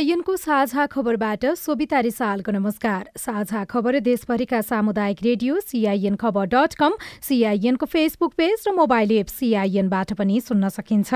सिआइएनको साझा खबरबाट सोभिता रिसालको नमस्कार। साझा खबर देशभरिका सामुदायिक रेडियो सिआइएन खबर डट कम सिआइएनको फेसबुक पेज र मोबाइल एप सिआइएनबाट पनि सुन्न सकिन्छ।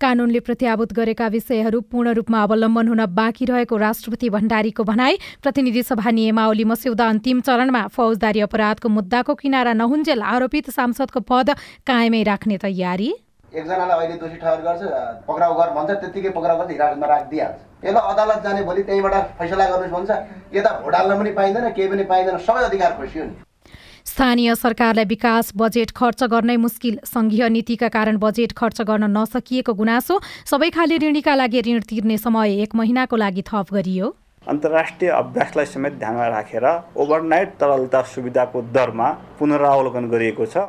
कानूनले प्रत्याभूत गरेका विषयहरू पूर्ण रूपमा अवलम्बन हुन बाँकी रहेको राष्ट्रपति भण्डारीको भनाई प्रतिनिधि सभा नियमावली मस्यौदा अन्तिम चरणमा फौजदारी अपराधको मुद्दाको किनारा नहुन्जेल आरोपित सांसदको पद कायमै राख्ने तयारी। एकजनालाई अहिले दोषी ठहर गर्छ पक्राउ गर भन्छ त्यत्तिकै पक्राउ गर्छ हिरासतमा राखिदिइहाल्छ। यसलाई अदालत जाने भोलि त्यहीँबाट फैसला गर्नुहोस् भन्छ। यता भोट हाल्न पनि पाइँदैन केही पनि पाइँदैन सबै अधिकार खोसियो नि स्थानीय सरकारलाई विकास बजेट खर्च गर्नै मुस्किल। संघीय नीतिका कारण बजेट खर्च गर्न नसकिएको गुनासो सबै खाले ऋणीका लागि ऋण तिर्ने समय एक महिनाको लागि थप गरियो। अन्तर्राष्ट्रिय अभ्यासलाई समेत ध्यानमा राखेर ओभरनाइट तरलता सुविधाको दरमा पुनरावलोकन गरिएको छ।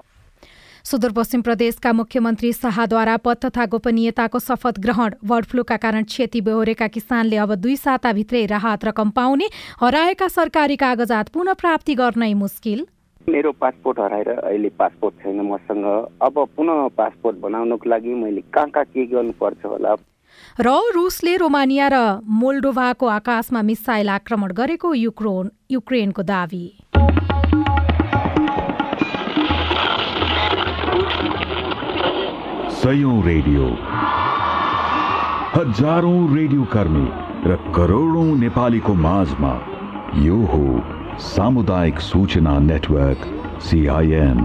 सुदूरपश्चिम प्रदेशका मुख्यमन्त्री शाहद्वारा पद तथा गोपनीयताको शपथ ग्रहण बर्ड फ्लूका कारण क्षति बेहोरेका किसानले अब दुई साताभित्रै राहत रकम पाउने हराएका सरकारी कागजात पुनः प्राप्ति गर्नै मुस्किल। मेरो पासपोर्ट हराएर अहिले पासपोर्ट छैन मसँग। अब पुनः पासपोर्ट बनाउनको लागि मैले कहाँ कहाँ के गर्नुपर्छ होला? र रुसले रोमानिया र मोल्डोभाको आकाशमा मिसाइल आक्रमण गरेको युक्रोन युक्रेनको दावी। सयौं रेडियो। हजारौं रेडियो कर्मी र करोडौं नेपालीको माझमा यो हो सामुदायिक सूचना नेटवर्क सिआइएन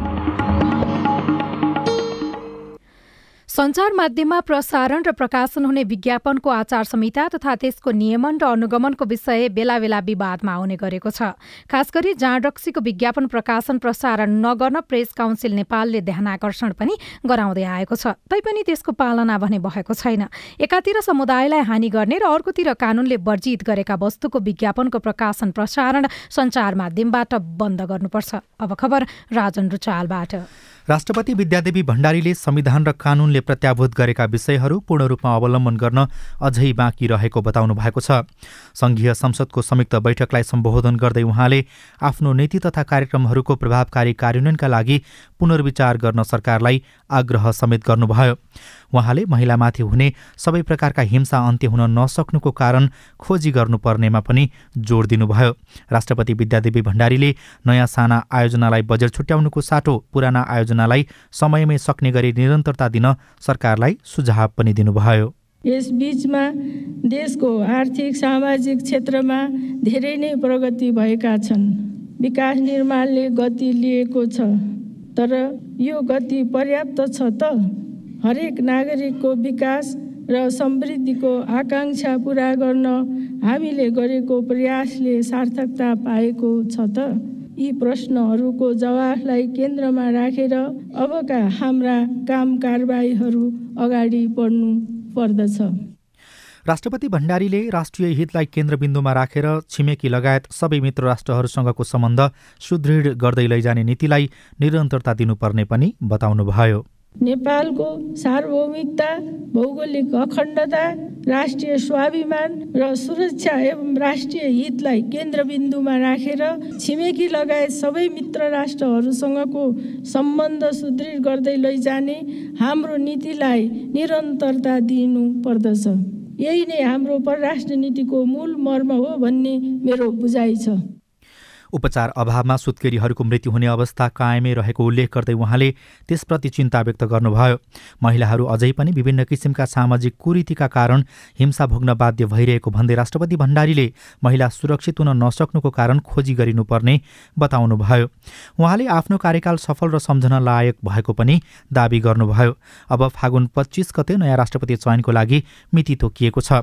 सञ्चार माध्यममा प्रसारण र प्रकाशन हुने विज्ञापनको आचार संहिता तथा त्यसको नियमन र अनुगमनको विषय बेला बेला विवादमा आउने गरेको छ। खास गरी जाँड रक्सीको विज्ञापन प्रकाशन प्रसारण नगर्न प्रेस काउन्सिल नेपालले ध्यानकर्षण पनि गराउँदै आएको छ। तैपनि त्यसको पालना भने भएको छैन। एकातिर समुदायलाई हानि गर्ने र अर्कोतिर कानूनले वर्जित गरेका वस्तुको विज्ञापनको प्रकाशन प्रसारण सञ्चार माध्यमबाट बन्द गर्नुपर्छ। अब खबर राजन रुचालबाट। राष्ट्रपति विद्यादेवी भण्डारीले संविधान र कानूनले प्रत्याभूत गरेका विषयहरू पूर्ण रूपमा अवलम्बन गर्न अझै बाँकी रहेको बताउनु भएको छ। संघीय संसदको संयुक्त बैठकलाई सम्बोधन गर्दै उहाँले आफ्नो नीति तथा कार्यक्रमहरूको प्रभावकारी कार्यान्वयनका लागि पुनर्विचार गर्न सरकारलाई आग्रह समेत गर्नुभयो। उहाँले महिलामाथि हुने सबै प्रकारका हिंसा अन्त्य हुन नसक्नुको कारण खोजी गर्नुपर्नेमा पनि जोड दिनुभयो। राष्ट्रपति विद्यादेवी भण्डारीले नयाँ साना आयोजनालाई बजेट छुट्याउनुको साटो पुराना आयोजनालाई समयमै सक्ने गरी निरन्तरता दिन सरकारलाई सुझाव पनि दिनुभयो। यस बीचमा देशको आर्थिक सामाजिक क्षेत्रमा धेरै नै प्रगति भएका छन्। विकास निर्माणले गति लिएको छ तर यो गति पर्याप्त छ त? हरेक नागरिकको विकास र समृद्धिको आकाङ्क्षा पुरा गर्न हामीले गरेको प्रयासले सार्थकता पाएको छ त? यी प्रश्नहरूको जवाफलाई केन्द्रमा राखेर अबका हाम्रा काम कारबाहीहरू अगाडि बढ्नु पर्दछ। राष्ट्रपति भण्डारीले राष्ट्रिय हितलाई केन्द्रबिन्दुमा राखेर छिमेकी लगायत सबै मित्र राष्ट्रहरूसँगको सम्बन्ध सुदृढ गर्दै लैजाने नीतिलाई निरन्तरता दिनुपर्ने पनि बताउनुभयो। नेपालको सार्वभौमिकता भौगोलिक अखण्डता राष्ट्रिय स्वाभिमान र सुरक्षा एवं राष्ट्रिय हितलाई केन्द्रबिन्दुमा राखेर छिमेकी लगायत सबै मित्र राष्ट्रहरूसँगको सम्बन्ध सुदृढ गर्दै लैजाने हाम्रो नीतिलाई निरन्तरता दिनु पर्दछ। यही नै हाम्रो परराष्ट्र नीतिको मूल मर्म हो भन्ने मेरो बुझाइ छ। उपचार अभावमा सुत्केरीहरूको मृत्यु हुने अवस्था कायमै रहेको उल्लेख गर्दै उहाँले त्यसप्रति चिन्ता व्यक्त गर्नुभयो। महिलाहरू अझै पनि विभिन्न किसिमका सामाजिक कुरीतिका कारण हिंसा भोग्न बाध्य भइरहेको भन्दै राष्ट्रपति भण्डारीले महिला सुरक्षित हुन नसक्नुको कारण खोजी गरिनुपर्ने बताउनुभयो। उहाँले आफ्नो कार्यकाल सफल र सम्झन लायक भएको पनि दावी गर्नुभयो। अब फागुन पच्चिस गते नयाँ राष्ट्रपति चयनको लागि मिति तोकिएको छ।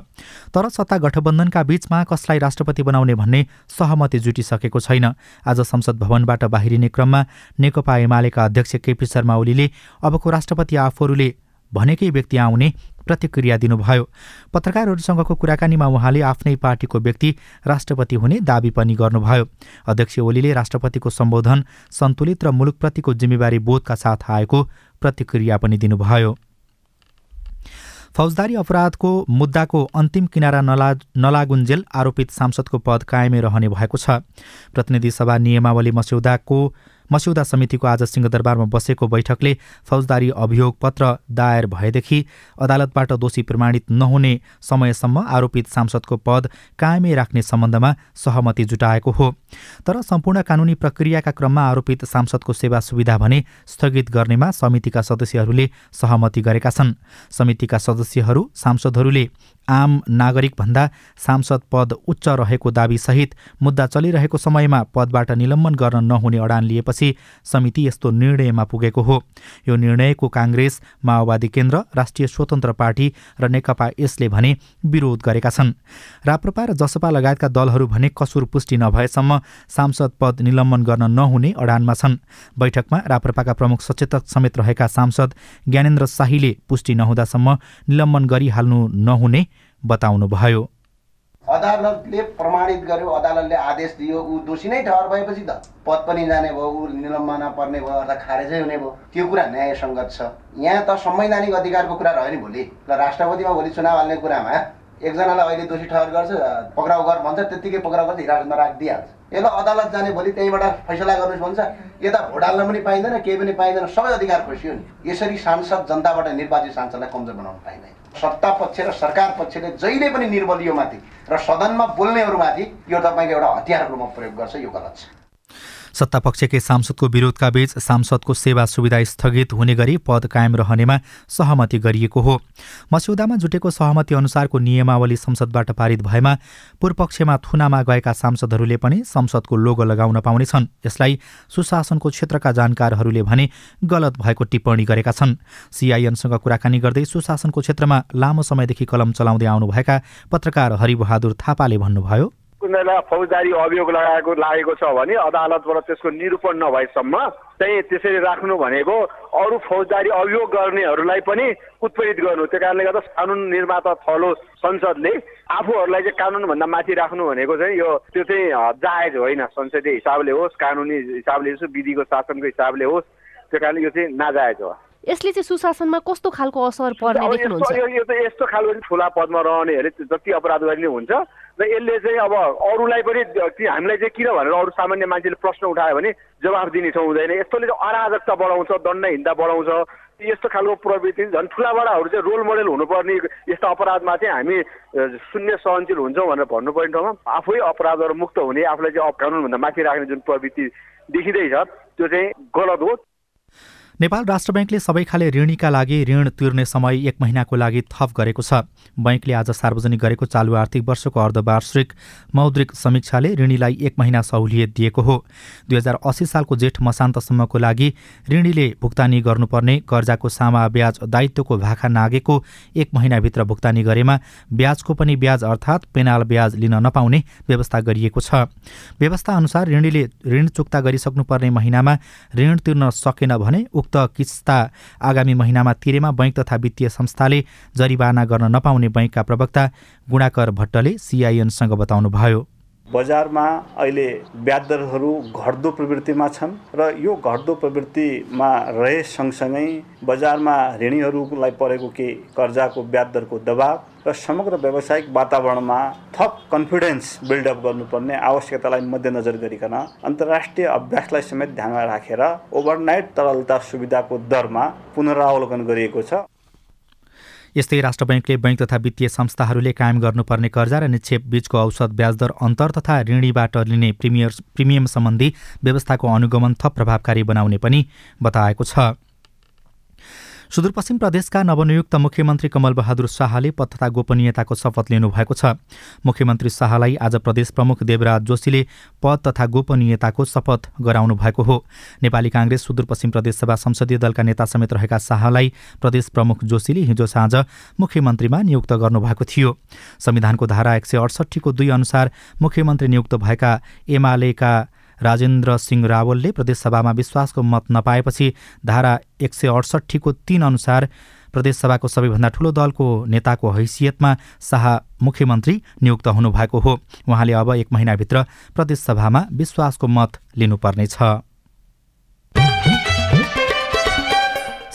तर सत्ता गठबन्धनका बीचमा कसलाई राष्ट्रपति बनाउने भन्ने सहमति जुटिसकेको छैन। छैन आज संसद भवनबाट बाहिरिने क्रममा नेकपा एमालेका अध्यक्ष केपी शर्मा ओलीले अबको राष्ट्रपति आफूहरूले भनेकै व्यक्ति आउने प्रतिक्रिया दिनुभयो। पत्रकारहरूसँगको कुराकानीमा उहाँले आफ्नै पार्टीको व्यक्ति राष्ट्रपति हुने दावी पनि गर्नुभयो। अध्यक्ष ओलीले राष्ट्रपतिको सम्बोधन सन्तुलित र मुलुकप्रतिको जिम्मेवारी बोधका साथ आएको प्रतिक्रिया पनि दिनुभयो। फौजदारी अपराधको मुद्दाको अन्तिम किनारा नला नलागुन्जेल आरोपित सांसदको पद कायमै रहने भएको छ। प्रतिनिधि सभा नियमावली मस्यौदाको मस्यौदा समितिको आज सिंहदरबारमा बसेको बैठकले फौजदारी अभियोग पत्र दायर भएदेखि अदालतबाट दोषी प्रमाणित नहुने समयसम्म आरोपित सांसदको पद कायमै राख्ने सम्बन्धमा सहमति जुटाएको हो। तर सम्पूर्ण कानुनी प्रक्रियाका क्रममा आरोपित सांसदको सेवा सुविधा भने स्थगित गर्नेमा समितिका सदस्यहरूले सहमति गरेका छन्। समितिका सदस्यहरू सांसदहरूले आम नागरिकभन्दा सांसद पद उच्च रहेको दावीसहित मुद्दा चलिरहेको समयमा पदबाट निलम्बन गर्न नहुने अडान लिएपछि समिति यस्तो निर्णयमा पुगेको हो। यो निर्णयको काङ्ग्रेस माओवादी केन्द्र राष्ट्रिय स्वतन्त्र पार्टी र नेकपा यसले भने विरोध गरेका छन्। राप्रपा र जसपा लगायतका दलहरू भने कसुर पुष्टि नभएसम्म सांसद पद निलम्बन गर्न नहुने अडानमा छन्। बैठकमा राप्रपाका प्रमुख सचेतक समेत रहेका सांसद ज्ञानेन्द्र शाहीले पुष्टि नहुँदासम्म निलम्बन गरिहाल्नु नहुने बताउनुभयो। अदालतले प्रमाणित गर्यो। अदालतले आदेश दियो। ऊ दोषी नै ठहर भएपछि त पद पनि जाने भयो ऊ निलम्बनमा पर्ने भयो अर्थात् खारेजै हुने भयो। त्यो कुरा न्यायसङ्गत छ। यहाँ त संवैधानिक अधिकारको कुरा रह्यो नि भोलि। ल राष्ट्रपतिमा भोलि चुनाव हाल्ने कुरामा एकजनालाई अहिले दोषी ठहर गर्छ पक्राउ गर भन्छ त्यत्तिकै पक्राउ गर्छ हिरासतमा राखिदिइहाल्छ। यसलाई अदालत जाने भोलि त्यहीँबाट फैसला गर्नुहोस् भन्छ। यता भोट हाल्न पनि पाइँदैन केही पनि पाइँदैन सबै अधिकार खोसियो नि। यसरी सांसद जनताबाट निर्वाचित सांसदलाई कमजोर बनाउन पाइँदैन। सत्ता पक्ष र सरकार पक्षले जहिले पनि निर्बलियोमाथि र सदनमा बोल्नेहरूमाथि यो तपाईँको एउटा हतियारको रूपमा प्रयोग गर्छ यो गलत छ। सत्तापक्षकै सांसदको विरोधका बीच सांसदको सेवा सुविधा स्थगित हुने गरी पद कायम रहनेमा सहमति गरिएको हो। मस्यौदामा जुटेको सहमति अनुसारको नियमावली संसदबाट पारित भएमा पूर्वपक्षमा थुनामा गएका सांसदहरूले पनि संसदको लोगो लगाउन पाउनेछन् यसलाई सुशासनको क्षेत्रका जानकारहरूले भने गलत भएको टिप्पणी गरेका छन्। सिआइएनसँग कुराकानी गर्दै सुशासनको क्षेत्रमा लामो समयदेखि कलम चलाउँदै आउनुभएका पत्रकार हरिबहादुर थापाले भन्नुभयो कुनैलाई फौजदारी अभियोग लगाएको लागेको छ भने अदालतबाट त्यसको निरूपण नभएसम्म चाहिँ त्यसरी राख्नु भनेको अरू फौजदारी अभियोग गर्नेहरूलाई पनि उत्प्रेरित गर्नु। त्यो कारणले गर्दा कानुन निर्माता थलो संसदले आफूहरूलाई चाहिँ कानुनभन्दा माथि राख्नु भनेको चाहिँ यो त्यो चाहिँ जायज होइन। संसदीय हिसाबले होस् कानुनी हिसाबले होस् विधिको शासनको हिसाबले होस् त्यो कारणले यो चाहिँ नाजायज हो। यसले चाहिँ सुशासनमा कस्तो खालको असर पर्ने देख्नुहुन्छ? यो चाहिँ यस्तो खालको ठुला पदमा रहनेहरूले जति अपराध गर्ने हुन्छ र यसले चाहिँ अब अरूलाई पनि हामीलाई चाहिँ किन भनेर अरू सामान्य मान्छेले प्रश्न उठायो भने जवाफ दिने ठाउँ हुँदैन। यस्तोले चाहिँ अराजकता बढाउँछ दण्ड हिँड्दा बढाउँछ यस्तो खालको प्रवृत्ति झन् ठुलाबडाहरू चाहिँ रोल मोडल हुनुपर्ने यस्तो अपराधमा चाहिँ हामी शून्य सहनशील हुन्छौँ भनेर भन्नुपर्ने ठाउँमा आफै अपराधहरू मुक्त हुने आफूलाई चाहिँ कानुनभन्दा माथि राख्ने जुन प्रवृत्ति देखिँदैछ त्यो चाहिँ गलत हो। नेपाल राष्ट्र ब्याङ्कले सबै खाले ऋणीका लागि ऋण तिर्ने समय एक महिनाको लागि थप गरेको छ। बैङ्कले आज सार्वजनिक गरेको चालु आर्थिक वर्षको अर्धवार्षिक मौद्रिक समीक्षाले ऋणीलाई एक महिना सहुलियत दिएको हो। दुई हजार अस्सी सालको जेठ मसान्तसम्मको लागि ऋणीले भुक्तानी गर्नुपर्ने कर्जाको सामा ब्याज दायित्वको भाखा नागेको एक महिनाभित्र भुक्तानी गरेमा ब्याजको पनि ब्याज अर्थात् पेनाल ब्याज लिन नपाउने व्यवस्था गरिएको छ। व्यवस्था अनुसार ऋणीले ऋण चुक्ता गरिसक्नुपर्ने महिनामा ऋण तिर्न सकेन भने उक्त उक्त किस्ता आगामी महिनामा तिरेमा बैङ्क तथा वित्तीय संस्थाले जरिवाना गर्न नपाउने बैङ्कका प्रवक्ता गुणाकर भट्टले सिआइएनसँग बताउनुभयो। बजारमा अहिले ब्याज दरहरू घट्दो प्रवृत्तिमा छन् र यो घट्दो प्रवृत्तिमा रहे सँगसँगै बजारमा ऋणीहरूलाई परेको केही कर्जाको ब्याज दरको दबाव र समग्र व्यावसायिक वातावरणमा थप कन्फिडेन्स बिल्डअप गर्नुपर्ने आवश्यकतालाई मध्यनजर गरिकन अन्तर्राष्ट्रिय अभ्यासलाई समेत ध्यानमा राखेर ओभरनाइट तरलता सुविधाको दरमा पुनरावलोकन गरिएको छ। यस्तै राष्ट्र ब्याङ्कले बैङ्क तथा वित्तीय संस्थाहरूले कायम गर्नुपर्ने कर्जा र निक्षेप बीचको औसत ब्याजदर अन्तर तथा ऋणीबाट लिने प्रिमियर प्रिमियम सम्बन्धी व्यवस्थाको अनुगमन थप प्रभावकारी बनाउने पनि बताएको छ। सुदूरपश्चिम प्रदेशका नवनियुक्त मुख्यमन्त्री कमल बहादुर शाहले पद तथा गोपनीयताको शपथ लिनुभएको छ। मुख्यमन्त्री शाहलाई आज प्रदेश प्रमुख देवराज जोशीले पद तथा गोपनीयताको शपथ गराउनु भएको हो। नेपाली काङ्ग्रेस सुदूरपश्चिम प्रदेशसभा संसदीय दलका नेता समेत रहेका शाहलाई प्रदेश प्रमुख जोशीले हिजो साँझ मुख्यमन्त्रीमा नियुक्त गर्नुभएको थियो। संविधानको धारा एक सय अडसट्ठीको दुई अनुसार मुख्यमन्त्री नियुक्त भएका एमालेका राजेन्द्र सिंह रावलले प्रदेशसभामा विश्वासको मत नपाएपछि धारा एक सय अडसट्ठीको तीन अनुसार प्रदेशसभाको सबैभन्दा ठूलो दलको नेताको हैसियतमा शाह मुख्यमन्त्री नियुक्त हुनुभएको हो। उहाँले अब एक महिनाभित्र प्रदेशसभामा विश्वासको मत लिनुपर्नेछ।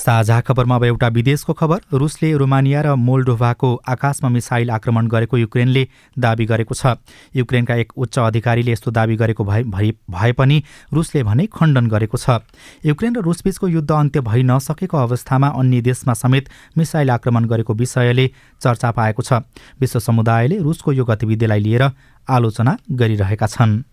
साझा खबरमा अब एउटा विदेशको खबर। रुसले रोमानिया र मोल्डोभाको आकाशमा मिसाइल आक्रमण गरेको युक्रेनले दावी गरेको छ। युक्रेनका एक उच्च अधिकारीले यस्तो दावी गरेको भए भए पनि रुसले भने खण्डन गरेको छ। युक्रेन र रुसबीचको युद्ध अन्त्य भइ नसकेको अवस्थामा अन्य देशमा समेत मिसाइल आक्रमण गरेको विषयले चर्चा पाएको छ। विश्व समुदायले रुसको यो गतिविधिलाई लिएर आलोचना गरिरहेका छन्।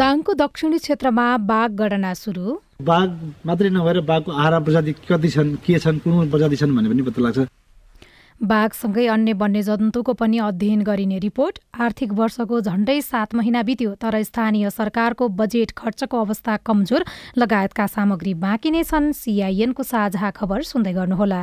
दाङको दक्षिणी क्षेत्रमा बाघ गणना सुरु। बाघ मात्रै नभएर बाघको आहारा प्रजाति कति छन् के छन् कुन प्रजाति छन् भन्ने पनि पत्ता लाग्छ। बाघसँगै अन्य वन्यजन्तुको पनि अध्ययन गरिने रिपोर्ट। आर्थिक वर्षको झण्डै सात महिना बित्यो तर स्थानीय सरकारको बजेट खर्चको अवस्था कमजोर। लगायतका सामग्री बाँकी नै छन्। सिआइएनको साझा खबर सुन्दै गर्नुहोला।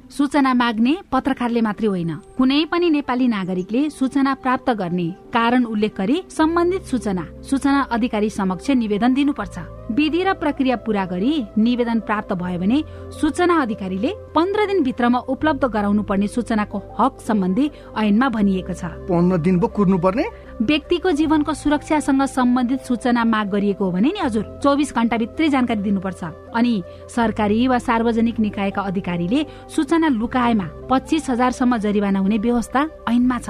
सूचना माग्ने पत्रकारले मात्रै होइन। कुनै पनि नेपाली नागरिकले सूचना प्राप्त गर्ने कारण उल्लेख गरी सम्बन्धित सूचना सूचना अधिकारी समक्ष निवेदन दिनुपर्छ। विधि र प्रक्रिया पूरा गरी निवेदन प्राप्त भयो भने सूचना अधिकारीले पन्ध्र दिनभित्रमा उपलब्ध गराउनु पर्ने सूचनाको हक सम्बन्धी ऐनमा भनिएको छ। पन्ध्र दिन पो कुर्नु पर्ने व्यक्तिको जीवनको सुरक्षासँग सम्बन्धित सूचना माग गरिएको हो भने नि हजुर चौबिस भित्रै जानकारी दिनुपर्छ। अनि सरकारी वा सार्वजनिक निकायका अधिकारीले सूचना लुकाएमा पच्चिस हजारसम्म जरिवाना हुने व्यवस्था ऐनमा छ।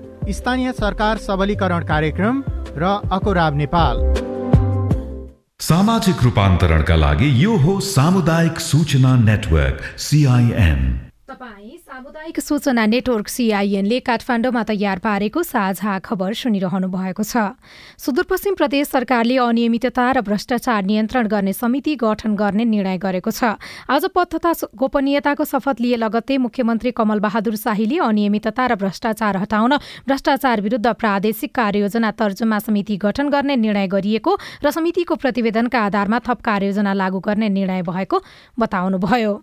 स्थानीय सरकार सबलीकरण कार्यक्रम र अकोराब नेपाल। सामाजिक रूपान्तरणका लागि यो हो सामुदायिक सूचना नेटवर्क सिआइएन सामुदायिक सूचना नेटवर्क सिआइएनले काठमाडौँमा तयार पारेको साझा खबर सुनिरहनु भएको छ। सुदूरपश्चिम प्रदेश सरकारले अनियमितता र भ्रष्टाचार नियन्त्रण गर्ने समिति गठन गर्ने निर्णय गरेको छ। आज पद तथा गोपनीयताको शपथ लिए लगत्तै मुख्यमन्त्री कमल बहादुर शाहीले अनियमितता र भ्रष्टाचार हटाउन भ्रष्टाचार विरुद्ध प्रादेशिक कार्ययोजना तर्जुमा समिति गठन गर्ने निर्णय गरिएको र समितिको प्रतिवेदनका आधारमा थप कार्ययोजना लागू गर्ने निर्णय भएको बताउनुभयो।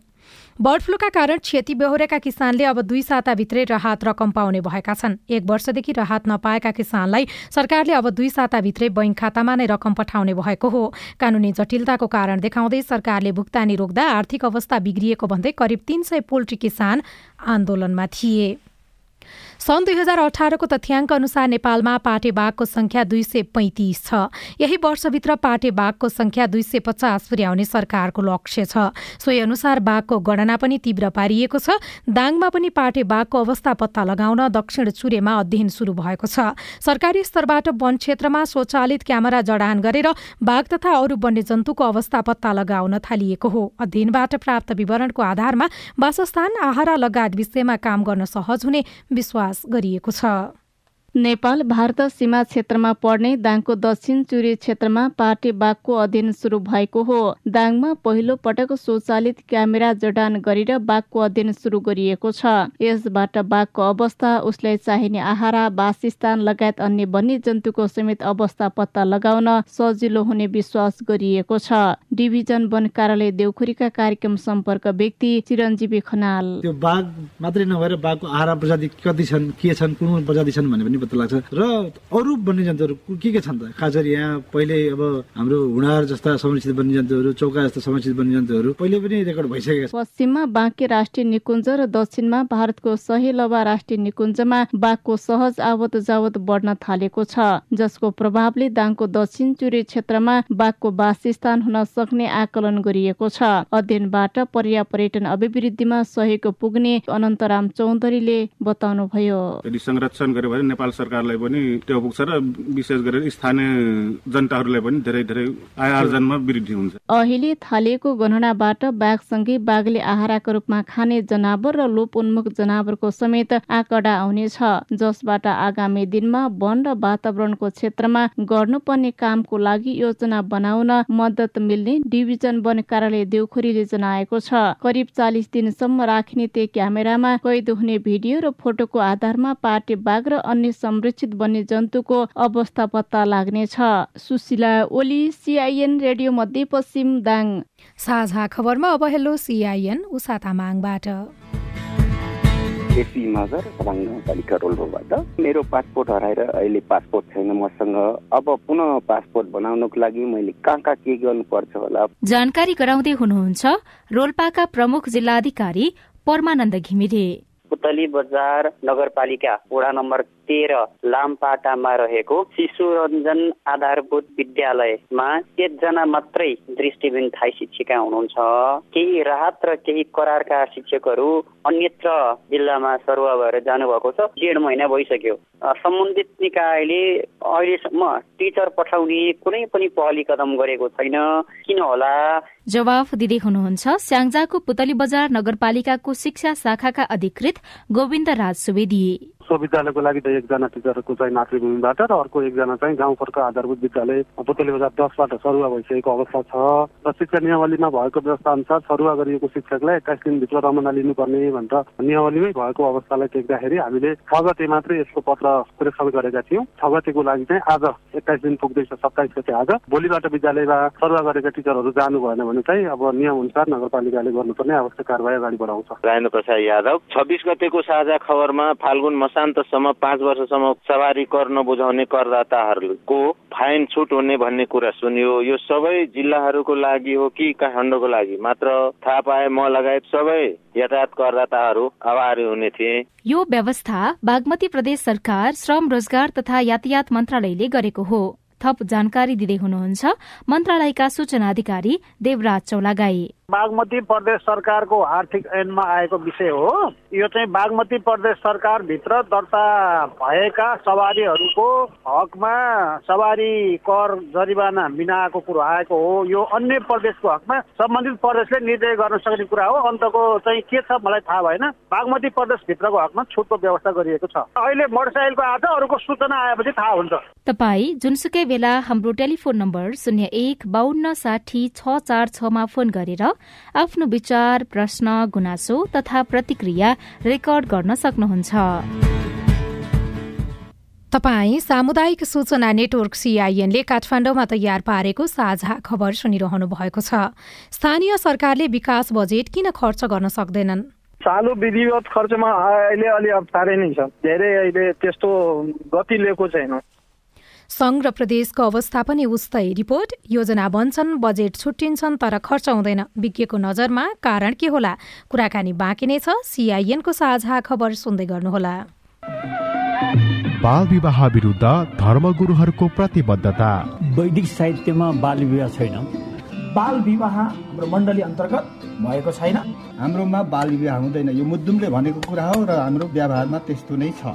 बर्ड फ्लूका कारण क्षति बेहोरेका किसानले अब दुई साताभित्रै राहत रकम पाउने भएका छन्। एक वर्षदेखि राहत नपाएका किसानलाई सरकारले अब दुई साताभित्रै बैङ्क खातामा नै रकम पठाउने भएको हो। कानूनी जटिलताको कारण देखाउँदै सरकारले भुक्तानी रोक्दा आर्थिक अवस्था बिग्रिएको भन्दै करिब तीन सय पोल्ट्री किसान आन्दोलनमा थिए। सन् दुई हजार अठारको तथ्याङ्क अनुसार नेपालमा पाटे बाघको संख्या दुई सय पैँतिस छ। यही वर्षभित्र पाटे बाघको संख्या दुई सय पचास पुर्याउने सरकारको लक्ष्य छ। सोही अनुसार बाघको गणना पनि तीव्र पारिएको छ। दाङमा पनि पाटे बाघको अवस्था पत्ता लगाउन दक्षिण चुरेमा अध्ययन शुरू भएको छ। सरकारी स्तरबाट वन क्षेत्रमा स्वचालित क्यामेरा जडान गरेर बाघ तथा अरू वन्यजन्तुको अवस्था पत्ता लगाउन थालिएको हो। अध्ययनबाट प्राप्त विवरणको आधारमा वासस्थान आहारा लगायत विषयमा काम गर्न सहज हुने विश्वास गरिएको छ नेपाल भारत सीमा क्षेत्रमा पर्ने दाङको दक्षिण चुरे क्षेत्रमा पाटे बाघको अध्ययन सुरु भएको हो। दाङमा पहिलो पटक स्वचालित क्यामेरा जडान गरेर बाघको अध्ययन सुरु गरिएको छ। यसबाट बाघको अवस्था उसलाई चाहिने आहारा वासस्थान लगायत अन्य वन्य जन्तुको समेत अवस्था पत्ता लगाउन सजिलो हुने विश्वास गरिएको छ। डिभिजन वन कार्यालय देउखुरीका कार्यक्रम सम्पर्क व्यक्ति चिरञ्जीवी खनाल। त्यो बाघ मात्रै नभएर बाघको आहारा प्रजाति कति छन् के छन् कुन प्रजाति छन् भने पनि पत्ता लाग्छ। र अरू वन्यजन्तुहरू के के छन् त? खास गरी यहाँ पहिले अब हाम्रो हुणार जस्ता संरक्षित वन्यजन्तुहरू चौका जस्ता संरक्षित वन्यजन्तुहरू पहिले पनि रेकर्ड भइसकेका छन्। पश्चिममा बाँके राष्ट्रिय निकुञ्ज र दक्षिणमा भारतको सहेलवा राष्ट्रिय निकुञ्जमा बाघको सहज आवत जावत बढ्न थालेको छ जसको प्रभावले दाङको दक्षिण चुरे क्षेत्रमा बाघको वासस्थान हुन सक्ने आकलन गरिएको छ। अध्ययनबाट पर्या पर्यटन अभिवृद्धिमा सहयोग पुग्ने अनन्तराम चौधरीले बताउनुभयो। संरक्षण गर्यो भने नेपाल सरकारलाई पनि त्यो पुग्छ र विशेष गरेर स्थानीय जनताहरूलाई पनि धेरै धेरै आय आर्जनमा वृद्धि हुन्छ। अहिले थालिएको गणनाबाट बाघसँगै बाघले आहाराको रूपमा खाने जनावर र लोप उन्मुख जनावरको समेत आँकडा आउनेछ। जसबाट आगामी दिनमा वन र वातावरणको क्षेत्रमा गर्नुपर्ने कामको लागि योजना बनाउन मद्दत मिल्ने डिभिजन वन कार्यालय देउखुरीले जनाएको छ। करिब चालिस दिनसम्म राखिने त्यो क्यामेरामा कैद हुने भिडियो र फोटोको आधारमा पाटे बाघ र अन्य संरक्षित वन्यजन्तुको अवस्था पत्ता लाग्नेछ। सुशीला ओली सिआइएन रेडियो मध्यपश्चिम दाङ। साझा खबरमा अब हेलो सिआइएन उषा तामाङबाट एसी मगर खबाङ गाउँपालिका रोल्पोबाट। मेरो पासपोर्ट हराएर अहिले पासपोर्ट छैन मसँग। अब पुनः पासपोर्ट बनाउनको लागि मैले कहाँ कहाँ के गर्नुपर्छ होला? जानकारी गराउँदै हुनुहुन्छ रोल्पाका प्रमुख जिल्लाधिकारी परमानन्द घिमिरे। पुतली बजार नगरपालिका वडा नम्बर तेह्र लामपाटामा रहेको शिशु रञ्जन आधारभूत विद्यालयमा एकजना मात्रै दृष्टिबिन थाई शिक्षिका हुनुहुन्छ। केही राहत र केही करारका शिक्षकहरू अन्यत्र जिल्लामा सरुवा भएर जानुभएको छ। डेढ महिना भइसक्यो। सम्बन्धित निकायले अहिलेसम्म टिचर पठाउने कुनै पनि पहली कदम गरेको छैन। किन होला? जवाफ दिँदै हुनुहुन्छ स्याङ्जाको पुतली बजार नगरपालिकाको शिक्षा शाखाका अधिकृत गोविन्द राज सुवेदी। सो विद्यालयको लागि त एकजना टिचरको चाहिँ मातृभूमिबाट र अर्को एकजना चाहिँ गाउँघरको आधारभूत विद्यालय पुतली बजार दसबाट सरुवा भइसकेको अवस्था छ र शिक्षा नियमावलीमा भएको व्यवस्था अनुसार सरुवा गरिएको शिक्षकलाई एक्काइस दिनभित्र रमना लिनुपर्ने भनेर नियमावलीमै भएको अवस्थालाई देख्दाखेरि हामीले छ गते मात्रै यसको पत्र प्रेषण गरेका थियौँ। छ गतेको लागि चाहिँ आज एक्काइस दिन पुग्दैछ सत्ताइस गते आज। भोलिबाट विद्यालयमा सरुवा गरेका टिचरहरू जानु भएन भने चाहिँ अब नियम अनुसार नगरपालिकाले गर्नुपर्ने आवश्यक कारवाही अगाडि बढाउँछ। राजेन्द्र प्रसाद यादव छब्बिस गतेको साझा खबरमा फाल्गुन मसान्तसम्म पाँच वर्षसम्म सवारी कर नबुझाउने करदाताहरूको फाइन छुट हुने भन्ने कुरा सुनियो। यो सबै जिल्लाहरूको लागि हो कि काठमाडौँको लागि? मात्र थाहा पाए म लगायत सबै यातायात करदाताहरू आभारी हुने थिए। यो व्यवस्था बागमती प्रदेश सरकार श्रम रोजगार तथा यातायात मन्त्रालयले गरेको हो। थप जानकारी दिँदै हुनुहुन्छ। मन्त्रालयका सूचना अधिकारी देवराज चौलागाई। बागमती प्रदेश सरकारको आर्थिक ऐनमा आएको विषय हो। यो चाहिँ बागमती प्रदेश सरकारभित्र दर्ता भएका सवारीहरूको हकमा सवारी कर जरिवाना बिनाको कुरो आएको हो। यो अन्य प्रदेशको हकमा सम्बन्धित प्रदेशले निर्णय गर्न सक्ने कुरा हो। अन्तको चाहिँ के छ मलाई थाहा भएन। बागमती प्रदेशभित्रको हकमा छुटको व्यवस्था गरिएको छ। अहिले मोटरसाइकलको आज अरूको सूचना आएपछि थाहा हुन्छ। तपाई जुनसुकै बेला हाम्रो टेलिफोन नम्बर शून्य एक बाहन्न साठी छ चार छमा फोन गरेर आफ्नो विचार प्रश्न गुनासो तथा प्रतिक्रिया रेकर्ड गर्न सक्नुहुन्छ। तपाई सामुदायिक सूचना नेटवर्क सीआईएनले काठमाडौँमा तयार पारेको साझा खबर सुनिरहनु भएको छ। स्थानीय सरकारले विकास बजेट किन खर्च गर्न सक्दैनन्? चालु विधिवत खर्चमा अहिले अलि अप्ठ्यारै नै छ। धेरै अहिले त्यस्तो गति लिएको छैन। संघ र प्रदेशको अवस्था पनि उस्तै। रिपोर्ट योजना बन्छन् बजेट छुट्टिन्छन् तर खर्च हुँदैन। विज्ञको नजरमा कारण के होला? कुराकानी बाँकी नै छ। सिआइएनको साझा खबर सुन्दै गर्नुहोला। बाल विवाह विरुद्ध धर्मगुरुहरूको प्रतिबद्धता। वैदिक साहित्यमा बाल विवाह छैन। बाल विवाह हाम्रो मण्डली अन्तर्गत भएको छैन। हाम्रोमा बाल विवाह हुँदैन। यो मुद्दुमले भनेको कुरा हो र हाम्रो व्यवहारमा त्यस्तो नै छ।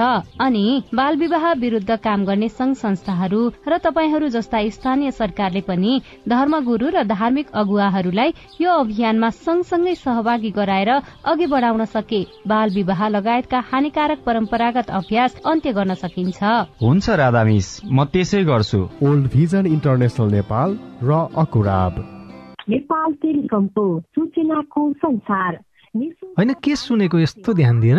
अनि बाल विवाह विरूद्ध काम गर्ने संघ संस्थाहरू र तपाईँहरू जस्ता स्थानीय सरकारले पनि धर्मगुरू र धार्मिक अगुवाहरूलाई यो अभियानमा सँगसँगै सहभागी गराएर अघि बढाउन सके। बाल विवाह लगायतका हानिकारक परम्परागत अभ्यास अन्त्य गर्न सकिन्छ। हुन्छ राधा मिस म त्यसै गर्छु। ओल्ड भिजन इन्टरनेसनल नेपाल र अकुराब। नेपाल टेलिकमको सूचनाको संसार। होइन के सुनेको यस्तो ध्यान दिएर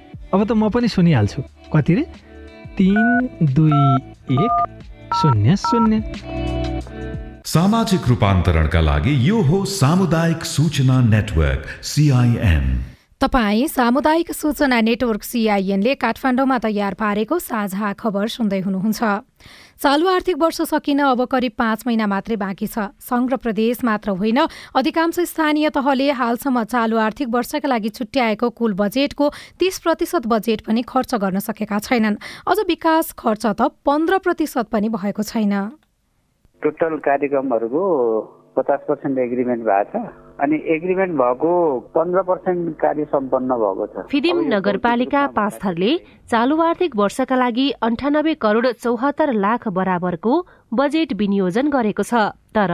अब त म पनि सुनिहाल्छु। कति रे? तिन दुई एक शून्य शून्य। सामाजिक रूपान्तरणका लागि यो हो सामुदायिक सूचना नेटवर्क सिआइएन तपाईँ सामुदायिक सूचना नेटवर्क सिआइएनले काठमाडौँमा तयार पारेको साझा खबर सुन्दै हुनुहुन्छ। चालु आर्थिक वर्ष सकिन अब करिब पाँच महिना मात्रै बाँकी छ। र प्रदेश मात्र होइन अधिकांश स्थानीय तहले हालसम्म चालु आर्थिक वर्षका लागि छुट्याएको कुल बजेटको तीस प्रतिशत बजेट पनि खर्च गर्न सकेका छैनन्। अझ विकास खर्च त पन्ध्र प्रतिशत पनि भएको छैन। टोटल कार्यक्रमहरूको पचास पर्सेन्ट एग्रिमेन्ट भएको छ। अनि एग्रिमेन्ट भएको पन्ध्र पर्सेन्ट कार्य सम्पन्न भएको छ। फिदिम नगरपालिका पाँचथरले चालु आर्थिक वर्षका लागि अन्ठानब्बे करोड़ चौहत्तर लाख बराबरको बजेट विनियोजन गरेको छ तर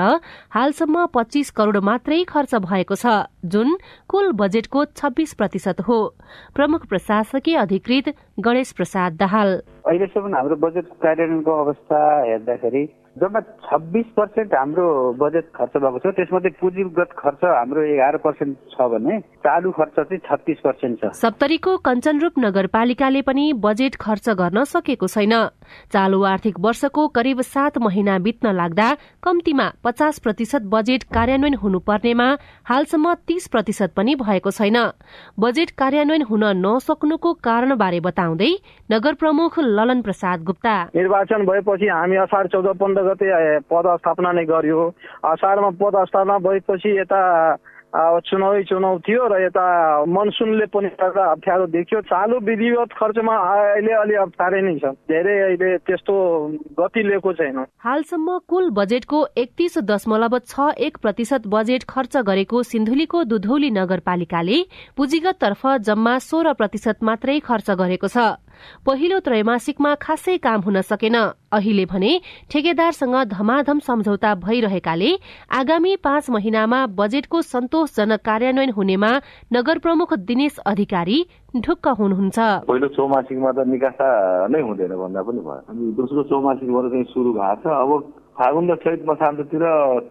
हालसम्म पच्चीस करोड़ मात्रै खर्च भएको छ जुन कुल बजेटको छब्बीस प्रतिशत हो प्रमुख प्रशासकीय अधिकृत गणेश प्रसाद दाहाल। अहिलेसम्म हाम्रो बजेट कार्यान्वयनको अवस्था हेर्दाखेरि जम्मा छब्बिस पर्सेन्ट हाम्रो बजेट खर्च भएको छ। त्यसमध्ये पुँजीगत खर्च हाम्रो एघार पर्सेन्ट छ भने चालु खर्च चाहिँ छत्तिस पर्सेन्ट छ। सप्तरीको कञ्चनरूप नगरपालिकाले पनि बजेट खर्च गर्न सकेको छैन। चालु आर्थिक वर्षको करिब सात महिना बित्न लाग्दा कम्तीमा पचास प्रतिशत बजेट कार्यान्वयन हुनुपर्नेमा हालसम्म तीस प्रतिशत पनि भएको छैन। बजेट कार्यान्वयन हुन नसक्नुको कारणबारे बताउँदै नगर प्रमुख ललन प्रसाद गुप्ता। निर्वाचन भएपछि हामी असार चौध पन्ध्र गते पद स्थापना नै गर्यो। असारमा पद स्थापना भएपछि यता चुनावै चुनाव थियो र यता मनसुनले पनि गर्दा अप्ठ्यारो देखियो। चालु विधिवत खर्चमा अहिले अलि अप्ठ्यारै नै छ। धेरै अहिले त्यस्तो गति लिएको छैन। हालसम्म कुल बजेटको एकतिस दशमलव छ एक प्रतिशत बजेट खर्च गरेको सिन्धुलीको दुधौली नगरपालिकाले पुँजीगत तर्फ जम्मा सोह्र प्रतिशत मात्रै खर्च गरेको छ। पहिलो त्रैमासिकमा खासै काम हुन सकेन। अहिले भने ठेकेदारसँग धमाधम सम्झौता भइरहेकाले आगामी पाँच महिनामा बजेटको सन्तोषजनक कार्यान्वयन हुनेमा नगर प्रमुख दिनेश अधिकारी ढुक्क हुनुहुन्छ। पहिलो चौमासिकमा त निकासा नै हुँदैन भन्दा पनि भयो। अनि दोस्रो चौमासिकबाट चाहिँ सुरु भएको छ। अब फागुन र चैत मसान्ततिर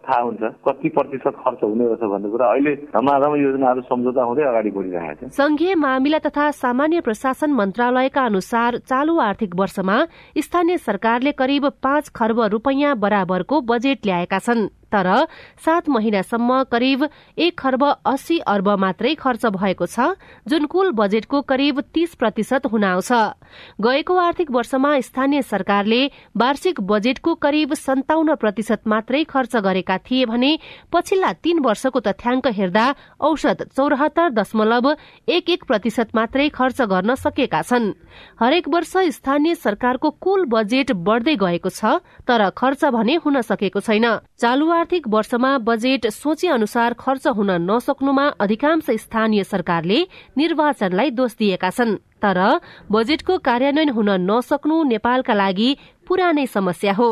थाहा हुन्छ कति प्रतिशत खर्च हुने रहेछ भन्ने कुरा अहिले धमाधम योजनाहरू सम्झौता हुँदै अगाडि बढिरहेको छ संघीय मामिला तथा सामान्य प्रशासन मन्त्रालयका अनुसार चालू आर्थिक वर्षमा स्थानीय सरकारले करिब पाँच खर्ब रूपियाँ बराबरको बजेट ल्याएका छन्। तर सात महिनासम्म करिब एक खर्ब अस्सी अर्ब मात्रै खर्च भएको छ जुन कुल बजेटको करिब तीस प्रतिशत हुन आउँछ। गएको आर्थिक वर्षमा स्थानीय सरकारले वार्षिक बजेटको करिब सन्ताउन्न प्रतिशत मात्रै खर्च गरेका थिए भने पछिल्ला तीन वर्षको तथ्याङ्क हेर्दा औसत चौरात्तर दशमलव एक एक प्रतिशत मात्रै खर्च गर्न सकेका छन्। हरेक वर्ष स्थानीय सरकारको कुल बजेट बढ़दै गएको छ तर खर्च भने हुन सकेको छैन। चालू आर्थिक वर्षमा बजेट सोचे अनुसार खर्च हुन नसक्नुमा अधिकांश स्थानीय सरकारले निर्वाचनलाई दोष दिएका छन्। तर बजेटको कार्यान्वयन हुन नसक्नु नेपालका लागि पुरानै समस्या हो।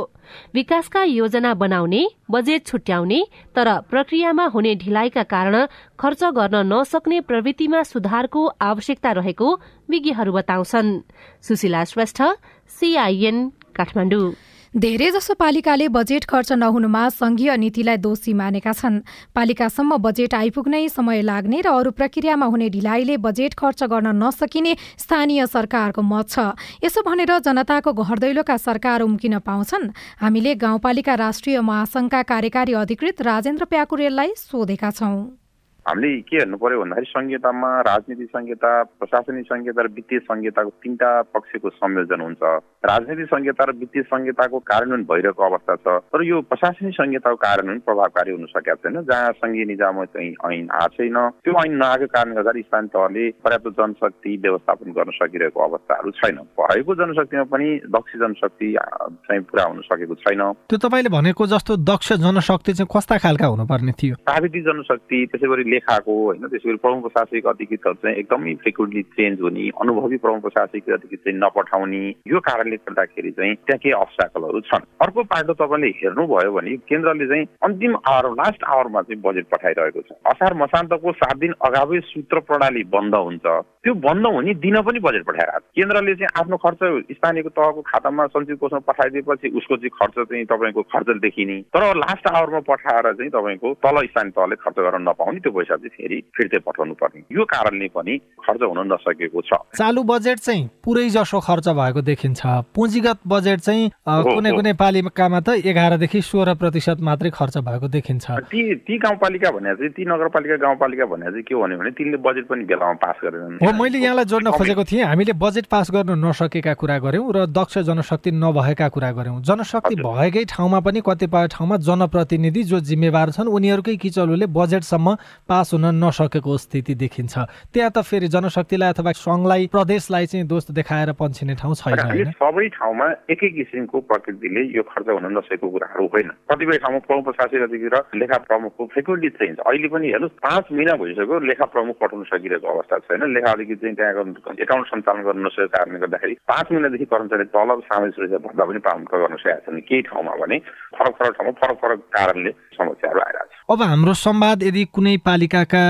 विकासका योजना बनाउने बजेट छुट्याउने तर प्रक्रियामा हुने ढिलाइका कारण खर्च गर्न नसक्ने प्रवृत्तिमा सुधारको आवश्यकता रहेको विज्ञहरू बताउँछन्। सुशीला श्रेष्ठ सीआईएन काठमाडौँ। धेरैजसो पालिकाले बजेट खर्च नहुनुमा संघीय नीतिलाई दोषी मानेका छन्। पालिकासम्म बजेट आइपुग्नै समय लाग्ने र अरू प्रक्रियामा हुने ढिलाइले बजेट खर्च गर्न नसकिने स्थानीय सरकारको मत छ। यसो भनेर जनताको घरदैलोका सरकार उम्किन पाउँछन्। हामीले गाउँपालिका राष्ट्रिय महासंघका कार्यकारी अधिकृत राजेन्द्र प्याकुरेललाई सोधेका छौं। हामीले के हेर्नु पर्यो भन्दाखेरि संहितामा राजनीतिक संहिता प्रशासनिक संहिता र वित्तीय संहिताको तिनवटा पक्षको संयोजन हुन्छ। राजनीतिक संहिता र वित्तीय संहिताको कार्यान्वयन भइरहेको अवस्था छ। तर यो प्रशासनिक संहिताको कार्यान्वयन प्रभावकारी हुन सकेका छैन जहाँ निजाम चाहिँ ऐन आएको छैन। त्यो ऐन नआएको कारणले गर्दा स्थानीय तहले पर्याप्त जनशक्ति व्यवस्थापन गर्न सकिरहेको अवस्थाहरू छैन। भएको जनशक्तिमा पनि दक्ष जनशक्ति चाहिँ पुरा हुन सकेको छैन। त्यो तपाईँले भनेको जस्तो दक्ष जनशक्ति चाहिँ कस्ता खालका हुनुपर्ने थियो? प्राविधिक जनशक्ति त्यसै गरी लेखाको होइन त्यसै गरी प्रमुख प्रशासनिक अधिकृतहरू चाहिँ एकदमै फ्रिक्वेन्टली चेन्ज हुने अनुभवी प्रमुख प्रशासनिक अधिकृत चाहिँ नपठाउने यो कारणले गर्दाखेरि चाहिँ त्यहाँ केही अब्स्टाकलहरू छन्। अर्को पाटो तपाईँले हेर्नुभयो भने केन्द्रले चाहिँ अन्तिम आवर लास्ट आवरमा चाहिँ बजेट पठाइरहेको छ। असार मसान्तको सात दिन अगावै सूत्र प्रणाली बन्द हुन्छ। त्यो बन्द हुने दिन पनि बजेट पठाइरहेको केन्द्रले चाहिँ आफ्नो खर्च स्थानीयको तहको खातामा सञ्चित कोषमा पठाइदिएपछि उसको चाहिँ खर्च चाहिँ तपाईँको खर्च देखिने। तर लास्ट आवरमा पठाएर चाहिँ तपाईँको तल स्थानीय तहले खर्च गर्न नपाउने त्यो पैसा चाहिँ फेरि फिर्तै पठाउनु पर्ने। यो कारणले पनि खर्च हुन नसकेको छ। चालु बजेट चाहिँ पुरै जसो खर्च भएको देखिन्छ। पुँजीगत बजेट चाहिँ कुनै कुनै पालिकामा त एघारदेखि सोह्र प्रतिशत मात्रै खर्च भएको देखिन्छ। ती ती गाउँपालिका भने चाहिँ ती नगरपालिका गाउँपालिका भने चाहिँ के भन्यो भने तिनले बजेट पनि बेलामा पास गरेनन्। हो मैले यहाँलाई जोड्न खोजेको थिएँ हामीले बजेट पास गर्न नसकेका कुरा गर्यौँ र दक्ष जनशक्ति नभएका कुरा गर्यौँ जनशक्ति भएकै ठाउँमा पनि कतिपय ठाउँमा जनप्रतिनिधि जो जिम्मेवार छन् उनीहरूकै किचलोले बजेटसम्म पास हुन नसकेको स्थिति देखिन्छ। त्यहाँ त फेरि जनशक्तिलाई अथवा सङ्घलाई प्रदेशलाई चाहिँ दोष देखाएर पन्छिने ठाउँ छैन सबै ठाउँमा एकै किसिमको प्रकृतिले यो खर्च हुन नसकेको कुराहरू होइन। कतिपय ठाउँमा प्रमुख प्रशासक अधिकारी र लेखा प्रमुखको फ्रिक्वेन्टली चेन्ज अहिले पनि हेर्नुहोस् पाँच महिना भइसक्यो लेखा प्रमुख पठाउन सकिरहेको अवस्था छैन। लेखा अधिकारी चाहिँ त्यहाँ एकाउन्ट सञ्चालन गर्न नसकेको कारणले गर्दाखेरि पाँच महिनादेखि कर्मचारी तलब सामाजिक सुरक्षा भत्ता पनि प्राप्त गर्न सकेका छन्। केही ठाउँमा भने फरक फरक ठाउँमा फरक फरक कारणले समस्याहरू आइरहेको छ। अब हाम्रो संवाद यदि कुनै ئەمریکا کە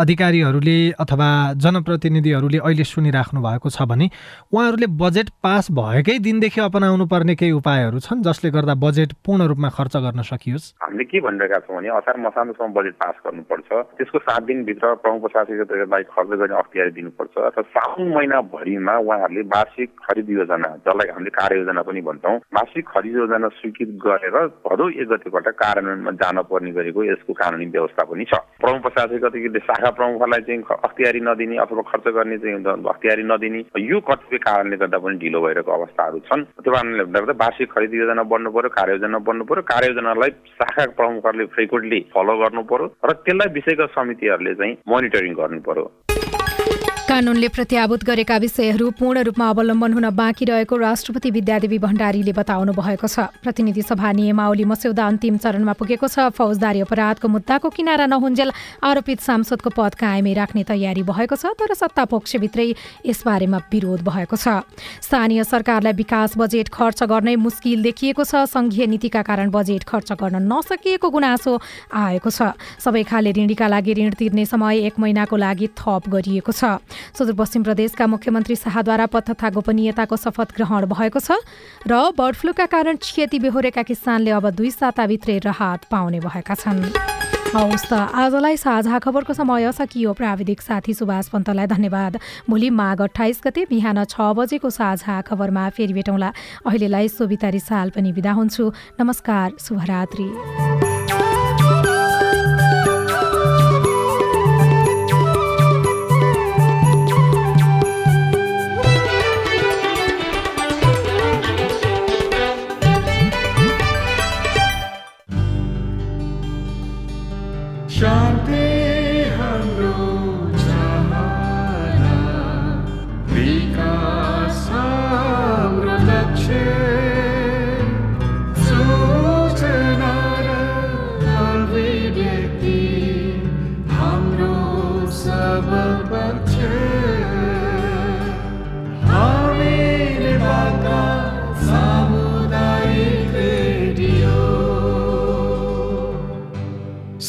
अधिकारीहरूले अथवा जनप्रतिनिधिहरूले अहिले सुनिराख्नु भएको छ भने उहाँहरूले बजेट पास भएकै दिनदेखि अपनाउनु पर्ने केही उपायहरू छन् जसले गर्दा बजेट पूर्ण रूपमा खर्च गर्न सकियोस्? हामीले के भनिरहेका छौँ भने असार मसान्तसम्म बजेट पास गर्नुपर्छ। त्यसको सात दिनभित्र प्रमुख प्रशासकीय खर्च गर्ने अख्तियारी दिनुपर्छ। अथवा साउन महिनाभरिमा उहाँहरूले वार्षिक खरिद योजना जसलाई हामीले कार्ययोजना पनि भन्छौँ वार्षिक खरिद योजना स्वीकृत गरेर भदौ एक गतिबाट कार्यान्वयनमा जान पर्ने गरेको यसको कानुनी व्यवस्था पनि छ। प्रमुख प्रशासकीय शाखा प्रमुखलाई चाहिँ अख्तियारी नदिने अथवा खर्च गर्ने चाहिँ अख्तियारी नदिने यो कतिपय कारणले गर्दा पनि ढिलो भइरहेको अवस्थाहरू छन्। त्यो कारणले गर्दा वार्षिक खरिद योजना बन्नु पर्यो कार्ययोजना बन्नु पर्यो। कार्ययोजनालाई शाखा प्रमुखहरूले फ्रिक्वेन्टली फलो गर्नु पर्यो र त्यसलाई विषयगत समितिहरूले चाहिँ मोनिटरिङ गर्नु पर्यो। कानूनले प्रत्याभूत गरेका विषयहरू पूर्ण रूपमा अवलम्बन हुन बाँकी रहेको राष्ट्रपति विद्यादेवी भण्डारीले बताउनु भएको छ। प्रतिनिधि सभा नियमावली मस्यौदा अन्तिम चरणमा पुगेको छ। फौजदारी अपराधको मुद्दाको किनारा नहुन्जेल आरोपित सांसदको पद कायमै राख्ने तयारी भएको छ तर सत्ता पक्षभित्रै यसबारेमा विरोध भएको छ। स्थानीय सरकारलाई विकास बजेट खर्च गर्नै मुस्किल देखिएको छ। संघीय नीतिका कारण बजेट खर्च गर्न नसकिएको गुनासो आएको छ। सबै खाले ऋणीका लागि ऋण तिर्ने समय एक महिनाको लागि थप गरिएको छ। सुदूरपश्चिम प्रदेशका मुख्यमन्त्री शाहद्वारा पद तथा गोपनीयताको शपथ ग्रहण भएको छ र बर्ड फ्लूका कारण क्षति बेहोरेका किसानले अब दुई साताभित्रै राहत पाउने भएका छन्। हवस् त आजलाई साझा खबरको समय सकियो। प्राविधिक साथी सुभाष पन्तलाई धन्यवाद। भोलि माघ अठाइस गते बिहान छ बजेको साझा खबरमा फेरि भेटौँला। अहिलेलाई सोभिता रिसाल पनि बिदा हुन्छु। नमस्कार शुभरात्री।